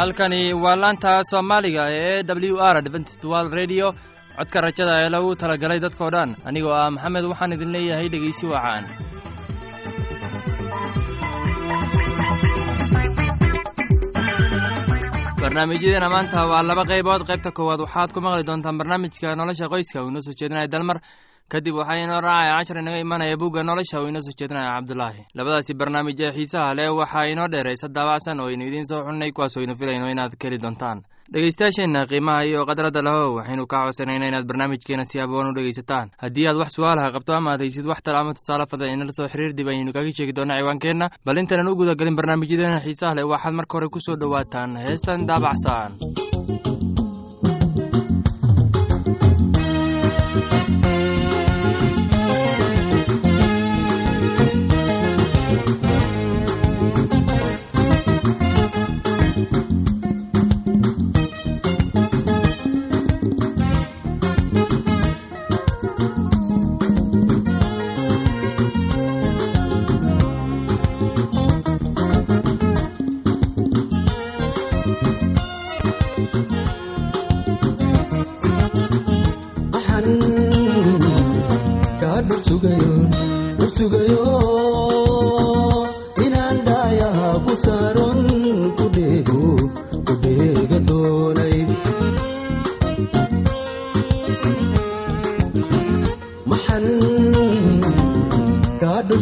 halkani waa laanta soomaaliga ee w r adventist world redio codka rajada ee lagu talagalay dadkoo dhan anigoo ah maxamed waxaan idin leeyahay dhegeysi wacaan barnaamijyadeena maanta waa laba qaybood. Qaybta koowaad waxaad ku maqli doontaan barnaamijka nolosha qoyska. Uu inoo soo jeedinaya dalmar kadib waxaa inoo raacaya cashar inaga imanaya bugga nolosha uu inoo soo jeedinaya cabdulaahi labadaasi barnaamij ee xiisaha leh waxaa inoo dheeraysa daabacsan oo aynu idiin soo xulinay kuwaas aynu filayno inaad ka doontaan. Dhegeystayaasheenna qiimaha iyo khadradda lahow waxaynu kaa codsanayna inaad barnaamijkeena si haboon u dhegeysataan haddii aad wax su'aalaha qabto ama ad haysid wax tala ama tusaale fadan inala soo xiriir dib ayaynu kaga sheegi doonaa ciwaankeenna bal intaanan u gudagelin barnaamijyadeena xiisaha leh waxaad marka hore ku soo dhowaataan. Heestan daabacsan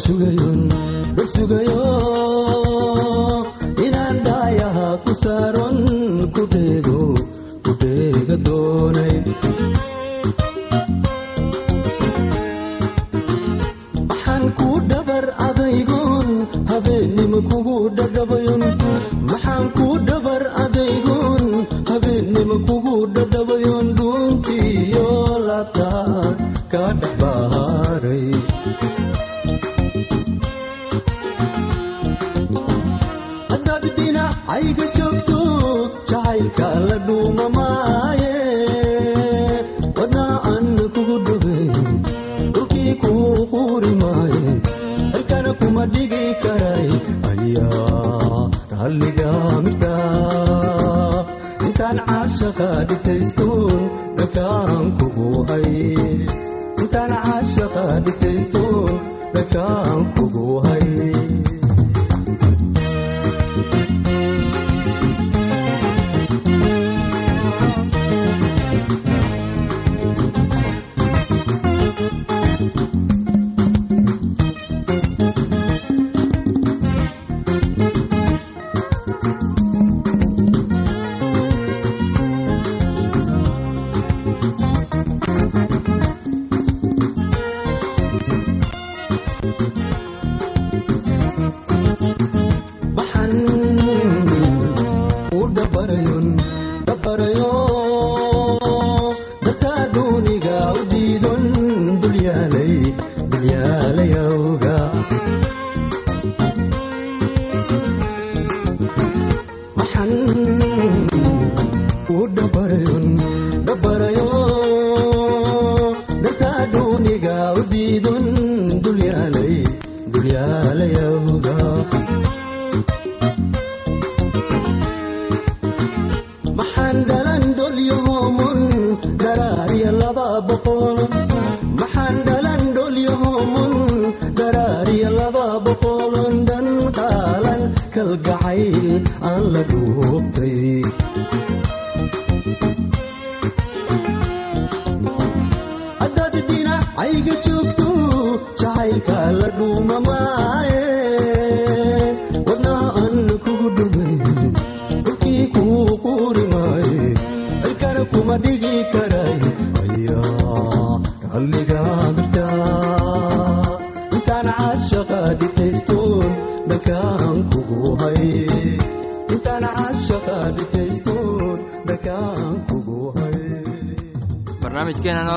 sugayo inaan dhaayaha ku saaro barnaamijkeena ليالي دنيا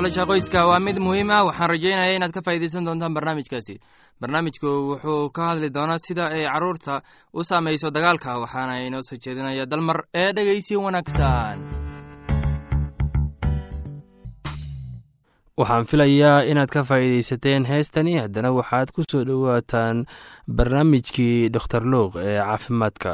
nolosha qoyska waa mid muhiim ah. Waxaan rajaynaya inaad ka faa'iidaysan doontaan barnaamijkaasi. Barnaamijku wuxuu ka hadli doonaa sida ay carruurta u saamayso dagaalka waxaana inoo soo jeedinaya dalmar ee dhegaysi wanaagsan. Waxaan filayaa inaad ka faa'iidaysateen heestani. Haddana waxaad ku soo dhowaataan barnaamijkii doktor luuq ee caafimaadka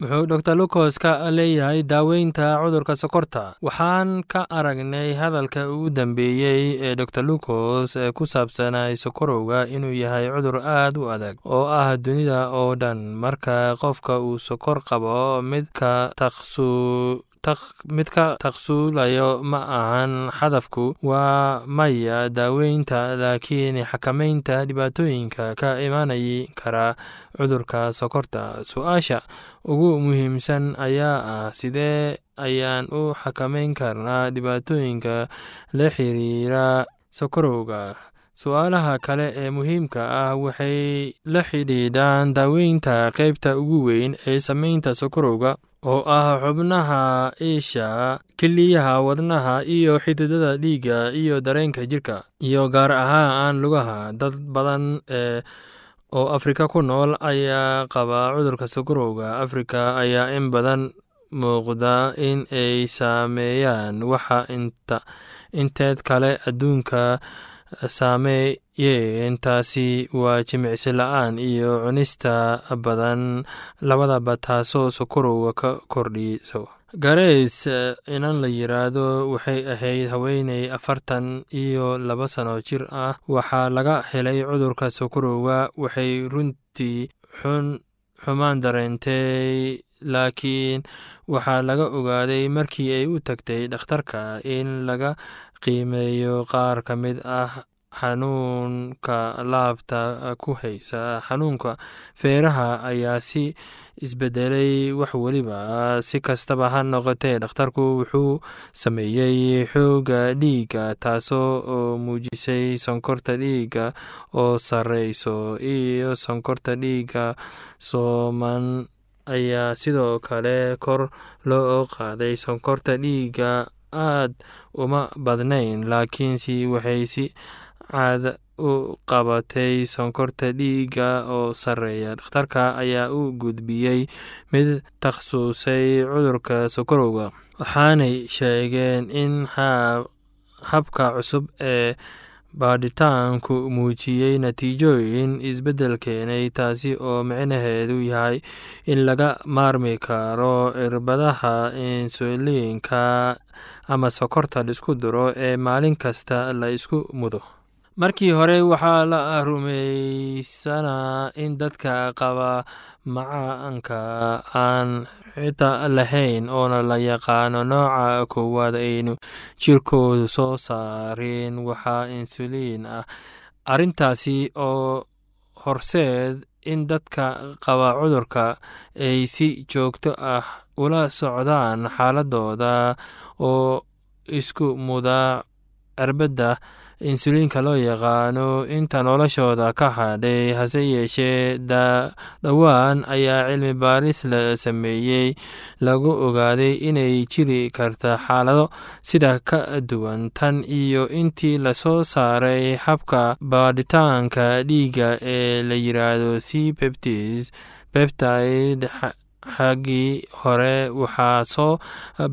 wuxuu dor lucos ka leeyahay daaweynta cudurka sokorta. Waxaan ka aragnay hadalka ugu dambeeyey ee dor lucos ee ku saabsanay sokorowga inuu yahay cudur aad u adag oo ah dunida oo dhan. Marka qofka uu sokor qabo midka taqsu mid ka taqsuulayo ma ahan hadafku. Waa maya daaweynta laakiin xakamaynta dhibaatooyinka ka imaanay kara cudurka sokorta. Su'aasha ugu muhiimsan ayaa ah sidee ayaan u xakamayn karnaa dhibaatooyinka la xiriira sokorowga? Su'aalaha kale ee muhiimka ah waxay la xidhiidhaan daaweynta qaybta ugu weyn ee sameynta sokorowga oo ah xubnaha isha keliyaha wadnaha iyo xididada dhiigga iyo dareenka jirka iyo gaar ahaan lugaha dad badan ee oo afrika ku nool ayaa qaba cudurka sokorowga afrika ayaa in badan muuqda in ay saameeyaan waxa inteed kale adduunka saameeyeen taasi waa jimicsi la'aan iyo cunista badan. Labadaba taasoo sokorowga ka kordhiso. Gareys inan la yiraahdo waxay ahayd haweeney afartan iyo laba sano jir ah. Waxaa laga helay cudurka sokorowga waxay runtii xun xumaan dareentay laakiin waxaa laga ogaaday markii ay u tagtay dhakhtarka in laga qiimeeyo qaar ka mid ah xanuunka laabta ku haysa. Xanuunka feeraha ayaa si isbedelay wax weliba si kastaba ha noqotee dhakhtarku wuxuu sameeyey xooga dhiigga taasoo oo muujisay sonkorta dhiigga oo sareyso iyo sonkorta dhiigga sooman ayaa sidoo kale kor loo qaaday. Sonkorta dhiigga aad uma badnayn laakiinse waxay si caada u qabatay sonkorta dhiigga oo sarreeya. Dhakhtarka ayaa u gudbiyey mid takhasusay cudurka sokorowga waxaanay sheegeen in habka cusub ee baadhitaanku muujiyey natiijooyin isbeddel keenay taasi oo micnaheedu yahay in laga maarmi karo irbadaha insuliinka ama sokorta la isku duro ee maalin kasta la isku mudo markii hore waxaa la rumaysanaa in dadka qaba macaanka aan xita lahayn oona la yaqaano nooca koowaad aynu jirkoodu soo saarin waxaa insuliin ah. Arrintaasi oo horseed in dadka qaba cudurka ay si joogto ah ula socdaan xaaladooda oo isku muda cirbadda insuliinka loo yaqaano inta noloshooda ka hadhay hase yeeshee dhowaan ayaa cilmi baaris la sameeyey. Lagu ogaaday inay jiri karta xaalado sida ka duwan tan iyo intii la soo saaray habka baadhitaanka dhiigga ee la yiraahdo c peptis peptide xaggii hore waxaa soo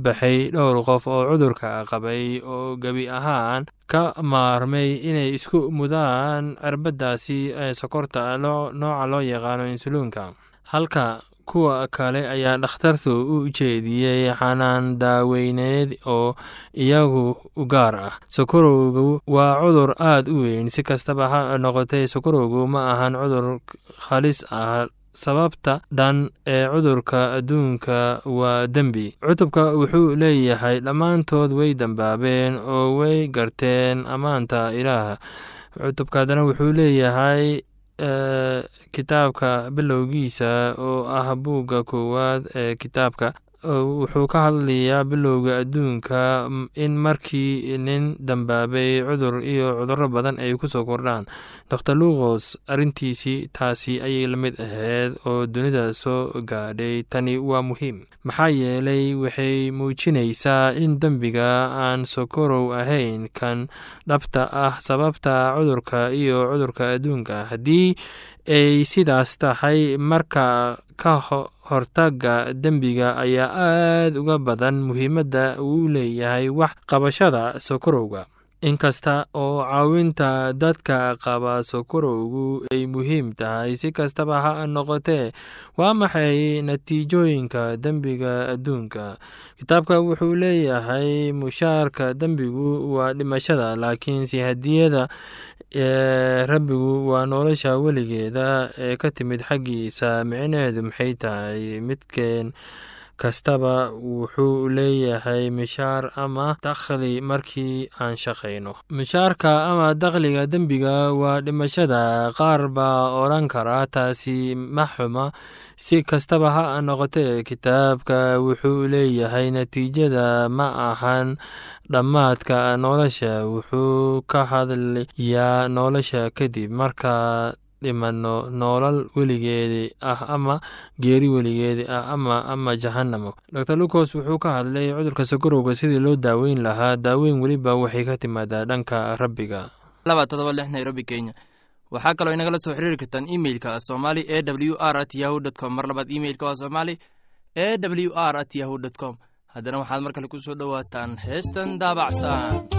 baxay dhowr qof oo cudurka qabay oo gebi ahaan ka maarmay inay isku mudaan cirbadaasi sokorta nooca loo yaqaano insuliinka. Halka kuwa kale ayaa dhakhtartu u jeediyey xanaan daaweyneed oo iyagu gaar ah. Sokorowgu waa cudur aad u weyn. Si kastaba ha noqotee sokorowgu ma ahan cudur halis ah sababta dhan ee cudurka adduunka waa dembi. Cutubka wuxuu leeyahay dhammaantood way dambaabeen oo way garteen ammaanta ilaaha. Cutubka haddana wuxuu leeyahay kitaabka bilowgiisa oo ah buugga koowaad ee kitaabka wuxuu ka hadlayaa bilowga adduunka in markii nin dambaabay cudur iyo cuduro badan ay ku soo kordhaan. Dor luqos arrintiisii taasi ayay la mid ahayd oo dunida soo gaadhay. Tani waa muhiim. Maxaa yeelay waxay muujinaysaa in dembiga aan sokorow ahayn kan dhabta ah sababta cudurka iyo cudurka adduunka. Haddii ay sidaas tahay marka ka hortaga dembiga ayaa aad uga badan muhiimadda uu leeyahay wax qabashada sokorowga inkasta oo caawinta dadka qaba sokorowgu ay muhiim tahay si kastaba ha noqotee waa maxay natiijooyinka dembiga adduunka? Kitaabka wuxuu leeyahay mushaarka dembigu waa dhimashada laakiinse hadiyada ee rabbigu waa nolosha weligeeda ee ka timid xaggiisa micnaheedu maxay tahay? Midkeen kastaba wuxuu leeyahay mishaar ama dakhli markii aan shaqayno mishaarka ama dakhliga dembiga waa dhimashada qaar baa odhan kara taasi ma xuma si kastaba ha noqotee kitaabka wuxuu leeyahay natiijada ma ahan dhammaadka nolosha wuxuu ka hadlayaa nolosha kadib marka dhimano noolal weligeedi ah ama geeri weligeedi ah ama ama jahanamo dor lucos wuxuu ka hadlay cudurka sokorowga sidii loo daaweyn lahaa. Daaweyn weliba waxay ka timaadaa dhanka rabbiga. nairobi waxaa kaloo inagala soo xiriiri kartaan imeilka somali e w r at yahu dt mar labaad imeilka waa somali e w r at yahu dt com. Haddana waxaad mar kale ku soo dhowaataan heestan daabacsan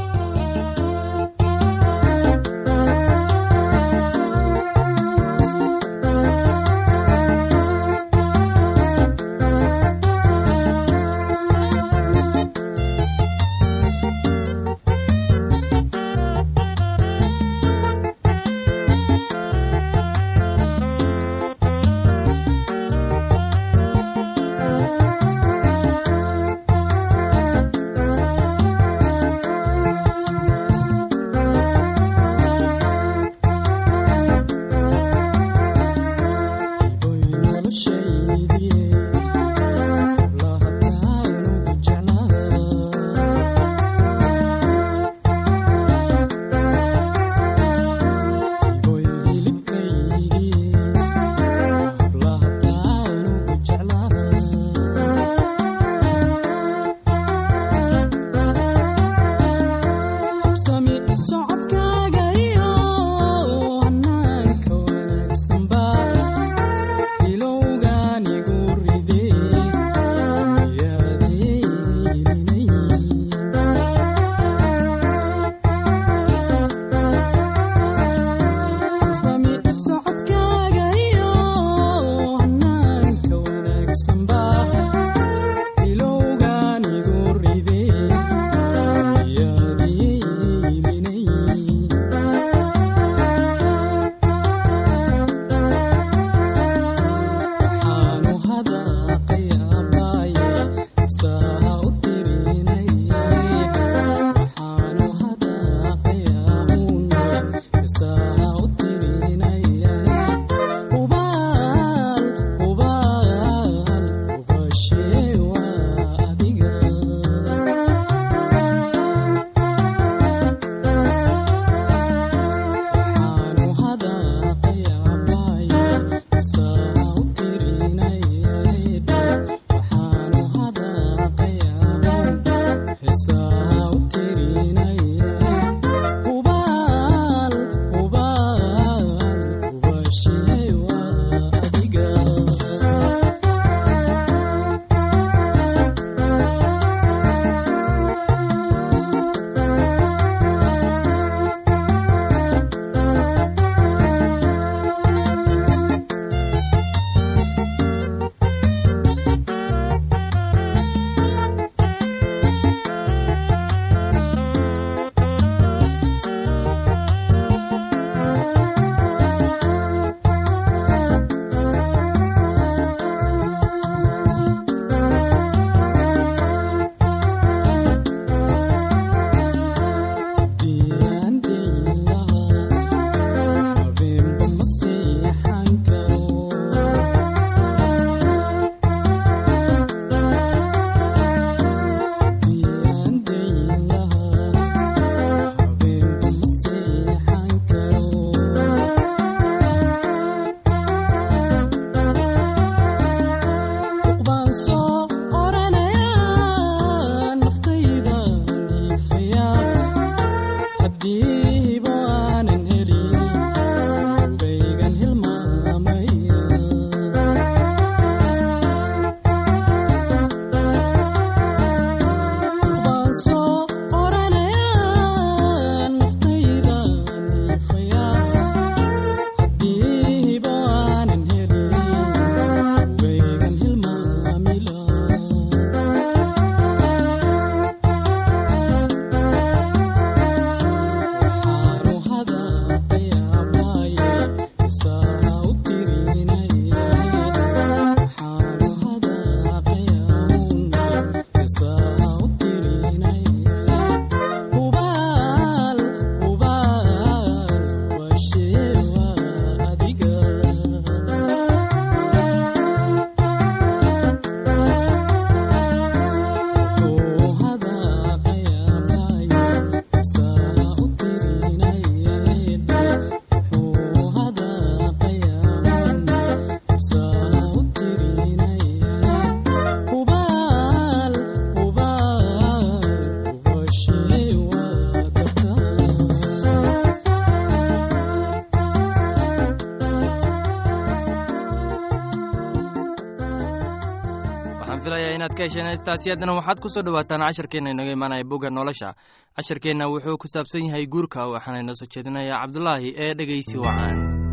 ka hesheen heestaasi waxaad ku soo dhowaataan casharkeenna inaga imaanaya bugga nolosha. Casharkeenna wuxuu ku saabsan yahay guurka waxaana inoo soo jeedinayaa cabdulaahi ee dhegeysi wacaan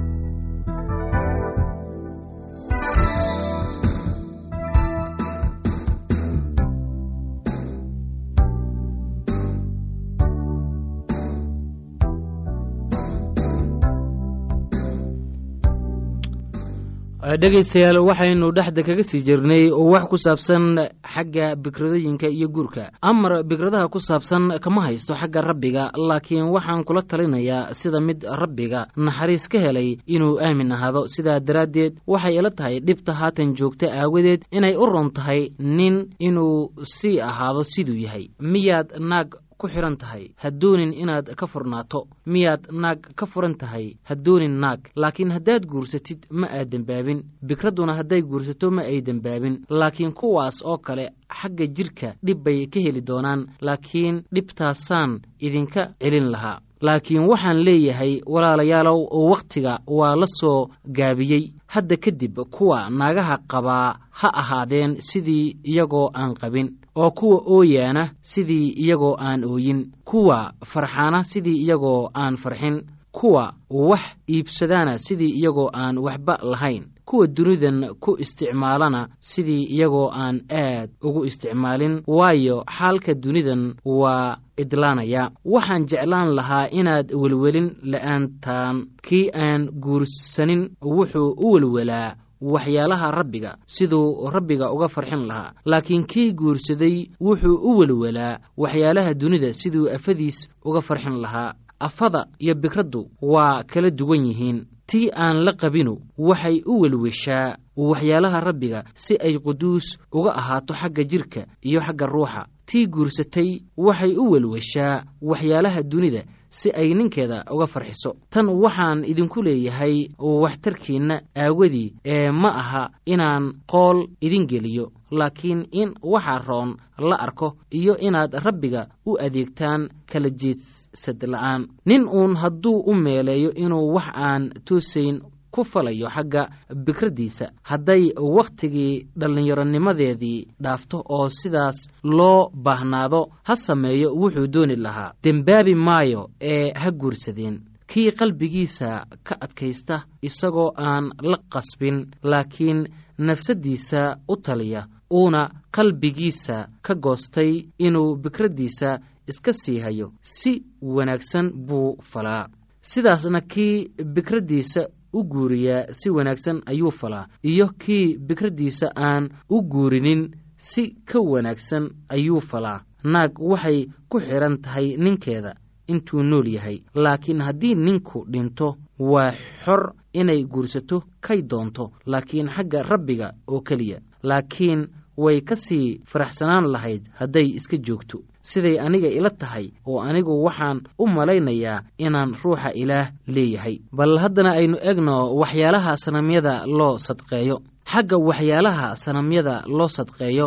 dhegaystayaal waxaynu dhexda kaga sii jirnay wax ku saabsan xagga bikradooyinka iyo guurka. Amar bikradaha ku saabsan kama haysto xagga rabbiga laakiin waxaan kula talinayaa sida mid rabbiga naxariis ka helay inuu aamin ahaado. Sidaa daraaddeed waxay ila tahay dhibta haatan joogta aawadeed inay u ron tahay nin inuu sii ahaado siduu yahay. Miyaad naag ku xidhan tahay ha doonin inaad ka furnaato. Miyaad naag ka furan tahay ha doonin naag. Laakiin haddaad guursatid ma aad dembaabin bikradduna hadday guursato ma ay dembaabin laakiin kuwaas oo kale xagga jidhka dhib bay ka heli doonaan. Laakiin dhibtaasaan idinka celin lahaa. Laakiin waxaan leeyahay walaalayaalow wakhtiga waa la soo gaabiyey. Hadda kadib kuwa naagaha qabaa ha ahaadeen sidii iyagoo aan qabin oo kuwa ooyaana sidii iyagoo aan ooyin kuwa farxaana sidii iyagoo aan farxin kuwa wax iibsadaana sidii iyagoo aan waxba lahayn kuwa dunidan ku isticmaalana sidii iyagoo aan aad ugu isticmaalin waayo xaalka dunidan waa idlaanaya. Waxaan jeclaan lahaa inaad welwelin la'aantaan kii aan guursanin wuxuu u welwelaa waxyaalaha rabbiga siduu rabbiga uga farxin lahaa. Laakiin kii guursaday wuxuu u welwelaa waxyaalaha dunida siduu afadiis uga farxin lahaa. Afada iyo bikraddu waa kala duwan yihiin. Tii aan la qabinu waxay u welweshaa waxyaalaha rabbiga si ay quduus uga ahaato xagga jidhka iyo xagga ruuxa. Tii guursatay waxay u welweshaa waxyaalaha dunida si ay ninkeeda uga farxiso. Tan waxaan idinku leeyahay waxtarkiinna aawadii ee ma aha inaan qool idin geliyo laakiin in waxa roon la arko iyo inaad rabbiga u adeegtaan kala jeedsad la'aan. Nin uun hadduu u meeleeyo inuu wax aan toosayn ku falayo xagga bikraddiisa. Hadday wakhtigii dhallinyaronimadeedii dhaafto oo sidaas loo baahnaado ha sameeyo wuxuu dooni lahaa dembaabi maayo ee ha guursadeen. Kii qalbigiisa ka adkaysta isagoo aan la qasbin laakiin nafsaddiisa u taliya uuna qalbigiisa ka goostay inuu bikraddiisa iska sii hayo si wanaagsan buu falaa sidaasna kii bikraddiisa u guuriyaa si wanaagsan ayuu falaa iyo kii bikraddiisa aan u guurinin si ka wanaagsan ayuu falaa. Naag waxay ku xidhan tahay ninkeeda intuu nool yahay laakiin haddii ninku dhinto waa xor inay guursato kay doonto laakiin xagga rabbiga oo keliya. Laakiin way ka sii faraxsanaan lahayd hadday iska joogto siday aniga ila tahay oo anigu waxaan u malaynayaa inaan ruuxa ilaah leeyahay. Bal haddana aynu egno waxyaalaha sanamyada loo sadqeeyo. Xagga waxyaalaha sanamyada loo sadqeeyo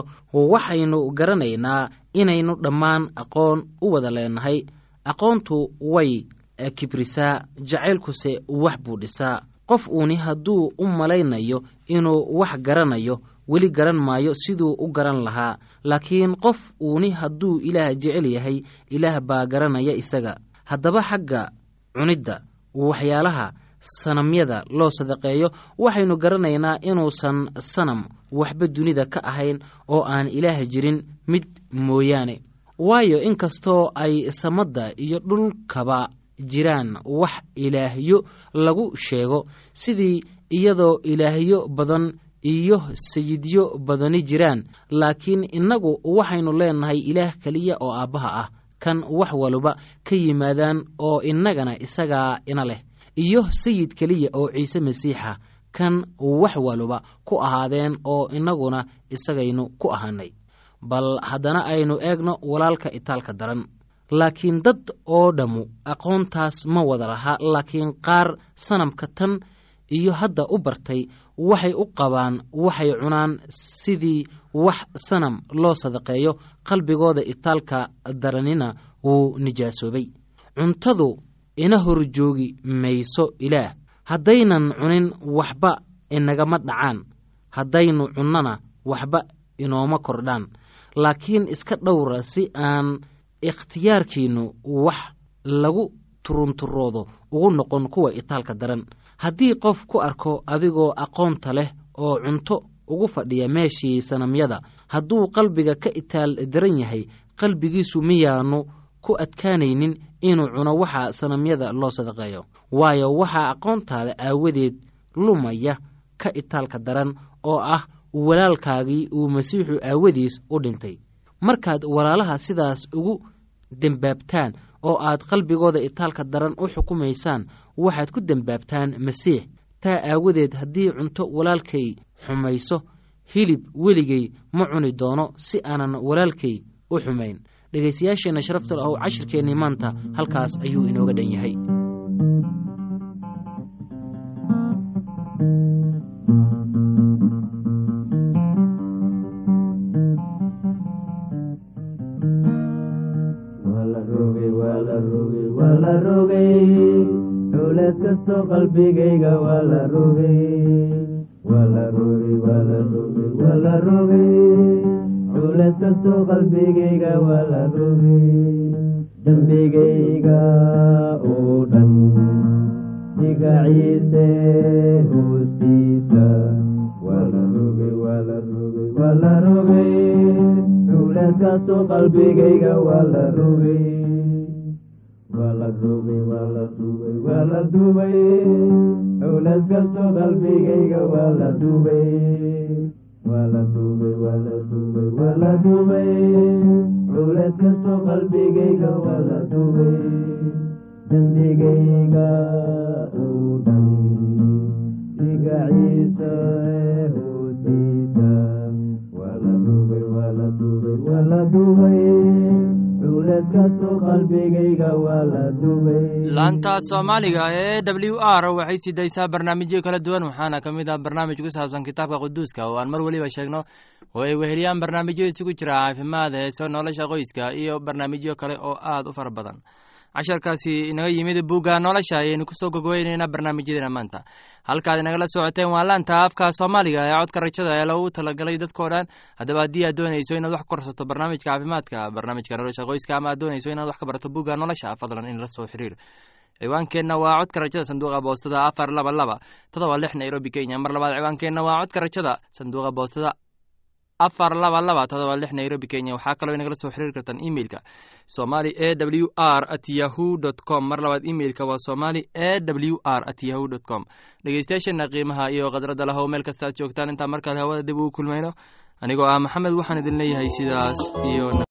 waxaynu garanaynaa inaynu dhammaan aqoon u wada leenahay. Aqoontu way kibrisaa jacaylkuse wax buu dhisaa. Qof uuni hadduu u malaynayo inuu wax garanayo weli garan maayo siduu u garan lahaa laakiin qof uuni hadduu ilaah jecel yahay ilaah baa garanaya isaga. Haddaba xagga cunidda waxyaalaha sanamyada loo sadaqeeyo waxaynu garanaynaa inuusan sanam waxba dunida ka ahayn oo aan ilaah jirin mid mooyaane. Waayo inkastoo ay samadda iyo dhulkaba jiraan wax ilaahyo lagu sheego sidii iyadoo ilaahyo badan iyo sayidyo badani jiraan laakiin innagu waxaynu leenahay ilaah keliya oo aabbaha ah kan wax waluba ka yimaadaan oo innagana isagaa ina leh iyo sayid keliya oo ciise masiixa kan wax waluba ku ahaadeen oo innaguna isagaynu ku ahaanay. Bal haddana aynu eegno walaalka itaalka daran laakiin dad oo dhammu aqoontaas ma wada laha laakiin qaar sanamka tan iyo hadda u bartay waxay u qabaan waxay cunaan sidii wax sanam loo sadaqeeyo qalbigooda itaalka daranina wuu nijaasoobay. Cuntadu ina horjoogi mayso ilaah. Haddaynan cunin waxba inagama dhacaan. Haddaynu cunnona waxba inooma kordhaan. Laakiin iska dhowra si aan ikhtiyaarkiinnu wax lagu turunturoodo ugu noqon kuwa itaalka daran haddii qof ku arko adigoo aqoonta leh oo cunto ugu fadhiya meeshii sanamyada hadduu qalbiga ka itaal daran yahay qalbigiisu miyaanu ku adkaanaynin inuu cuno waxa sanamyada loo sadaqeeyo. Waayo waxaa aqoontaada aawadeed lumaya ka itaalka daran oo ah walaalkaagii uu masiixu aawadiis u dhintay. Markaad walaalaha sidaas ugu dembaabtaan oo aad qalbigooda itaalka daran u xukumaysaan waxaad ku dembaabtaan masiix. Taa aawadeed haddii cunto walaalkay xumayso hilib weligay ma cuni doono si aanan walaalkay u xumayn. Dhegaystayaasheenna sharafta lah oo cashirkeennii maanta halkaas ayuu inooga dhan yahay qalbigayga waa la rogay waa la rogay dembigayga oo dhan diga ciise hoostiisa waa la rogay kastoo qalbigayga waa la rogay waa la duubay waa la duubay waa la duubay culees kastoo qalbigayga waa la duubay waa la duubay waa la duubay waa la duubay culees kastoo qalbigayga waa la duubay dembigayga oo dhan diga ciisa hoostiisa waa la duubay waa la duubay waa la duubay laanta soomaaliga ee w r waxay sii daysaa barnaamijyo kala duwan waxaana ka mid ah barnaamij ku saabsan kitaabka quduuska. Oo aan mar weliba sheegno oo ay weheliyaan barnaamijyo isugu jira caafimaad heeso nolosha qoyska iyo barnaamijyo kale oo aad u fara badan casharkaasi inaga yimid bugga nolosha ayaynu ku soo gogweyneynaa barnaamijyadeena maanta. Halkaad inagala socoteen waa laanta afka soomaaliga ee codka rajada ee lagu talagalay dadkao dhan. Haddaba haddii aad doonayso inaad wax korsato barnaamijka caafimaadka barnaamijka nolosha qoyska ama aad doonayso inaad wax ka barato bugga nolosha fadlan in la soo xiriir. Ciwaankeenna waa codka rajada sanduuqa boostada afar laba laba todoba lix nairobi kenya. Mar labaad ciwaankeenna waa codka rajada sanduuqa boostada afar laba laba todoba lix nairobi kenya. Waxaa kaloo inagala soo xiriiri kartaan emeilka somali e w r at yahu dt com. Mar labaad emeilka waa somali e w r at yahu dt com. Dhegeystayaasheena qiimaha iyo khadradda lahow meel kasta aad joogtaan. Intaa markale hawada dib ugu kulmayno anigoo ah maxamed waxaan idin leeyahay sidaas iyo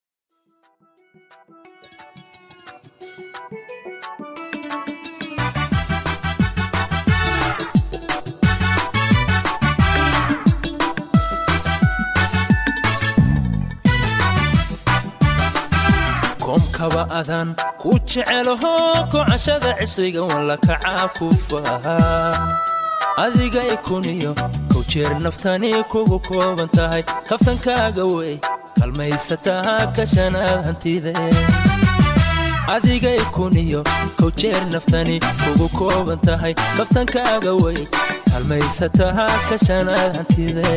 koomkaba adaan ku jecelaho kocashada cisriga walla kacaa ku fahaa adiga ikuniyo kow naftani kugu kooban tahay kaftankaaga wey kalmaysataa kashanaad hantide adiga ikuniyo kow naftani kugu kooban tahay kaftankaaga wey kalmaysataa kashanaad hantide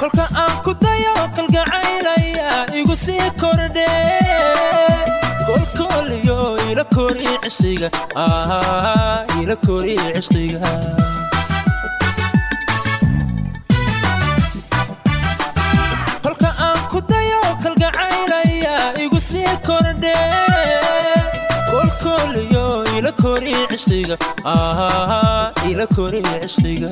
kolka aan ku dayo kalgacaylaya igu sii kordhe. Kolkooliyo ila kori cishqiga ila kori cishqiga kolka aan ku dayo kalgacaylaya igu sii kordhe. Kolkooliyo ila kori cishqiga ila kori cishqiga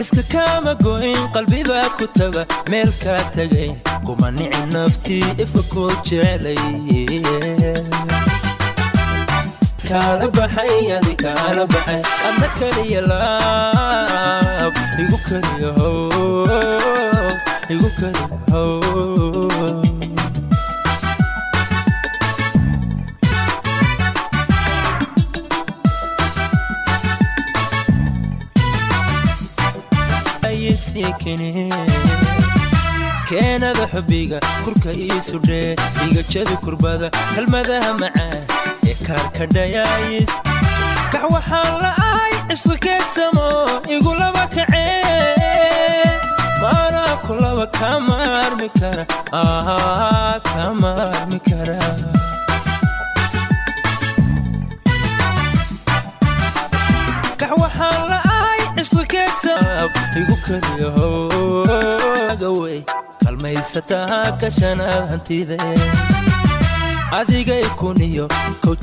xiska kaama goyn qalbibaa ku taga meel kaa tagayn kuma nici naftii ifa koo jeclay kaala baxay adi kaala baxay. Adna kaliya laab igu kaliya how igu kaliya keenada xubbiga kurka iisudhee iga jabi kurbada kelmadaha macaan ee kaarka dhayaayis kax waxaan la'ahay cisqikeedsamo igulaba kacee maanaa kulaba kama armi kara aa kama armi kara igu keliyahoagawey kalmaysataa kashanaad hantide. Adigay kow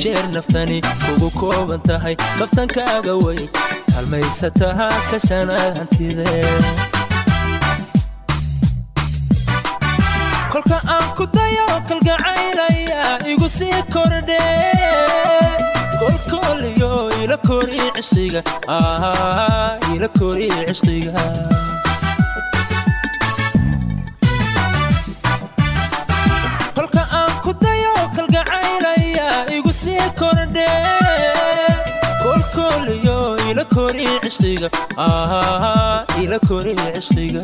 jeer naftani kugu kooban tahay kaftankaaga wey kalmaysataa kashanaad hantide. Kolka aan ku dayo kalgacaylaya igu sii kordhe kolkooliyo ila kori cishqiga ila kori cishqiga kolka aan ku dayo kalgacaylaya igu sii kordhe kolkooliyo ila kori cishqiga ila kori cishqiga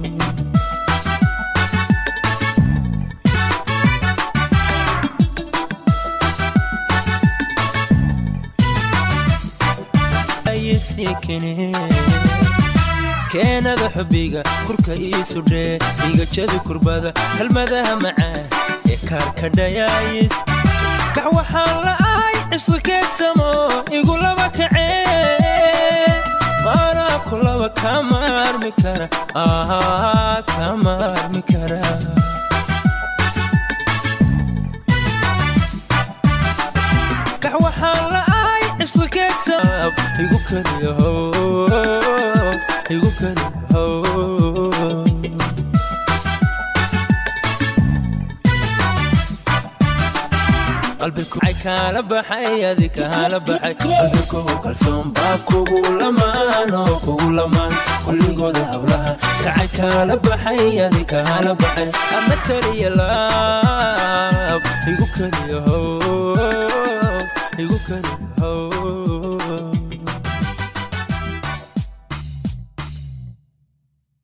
keenada xubiga kurka iisu dhee igajadi kurbada kelmadaha macaan ee kaarka dhayaayis kax waxaan la'ahay cisqikeedsamo igulaba kacee maanaa kulaba kama armi kara aa kama armi kara kaala baxay adi kaala baxay qalbikugu kalsoon baa kugu lamaan oo kugu lamaan kulligooda hablaha kacay kaala baxay adi kaala baxay adna keliya laab igu keliyahow igu keliyahow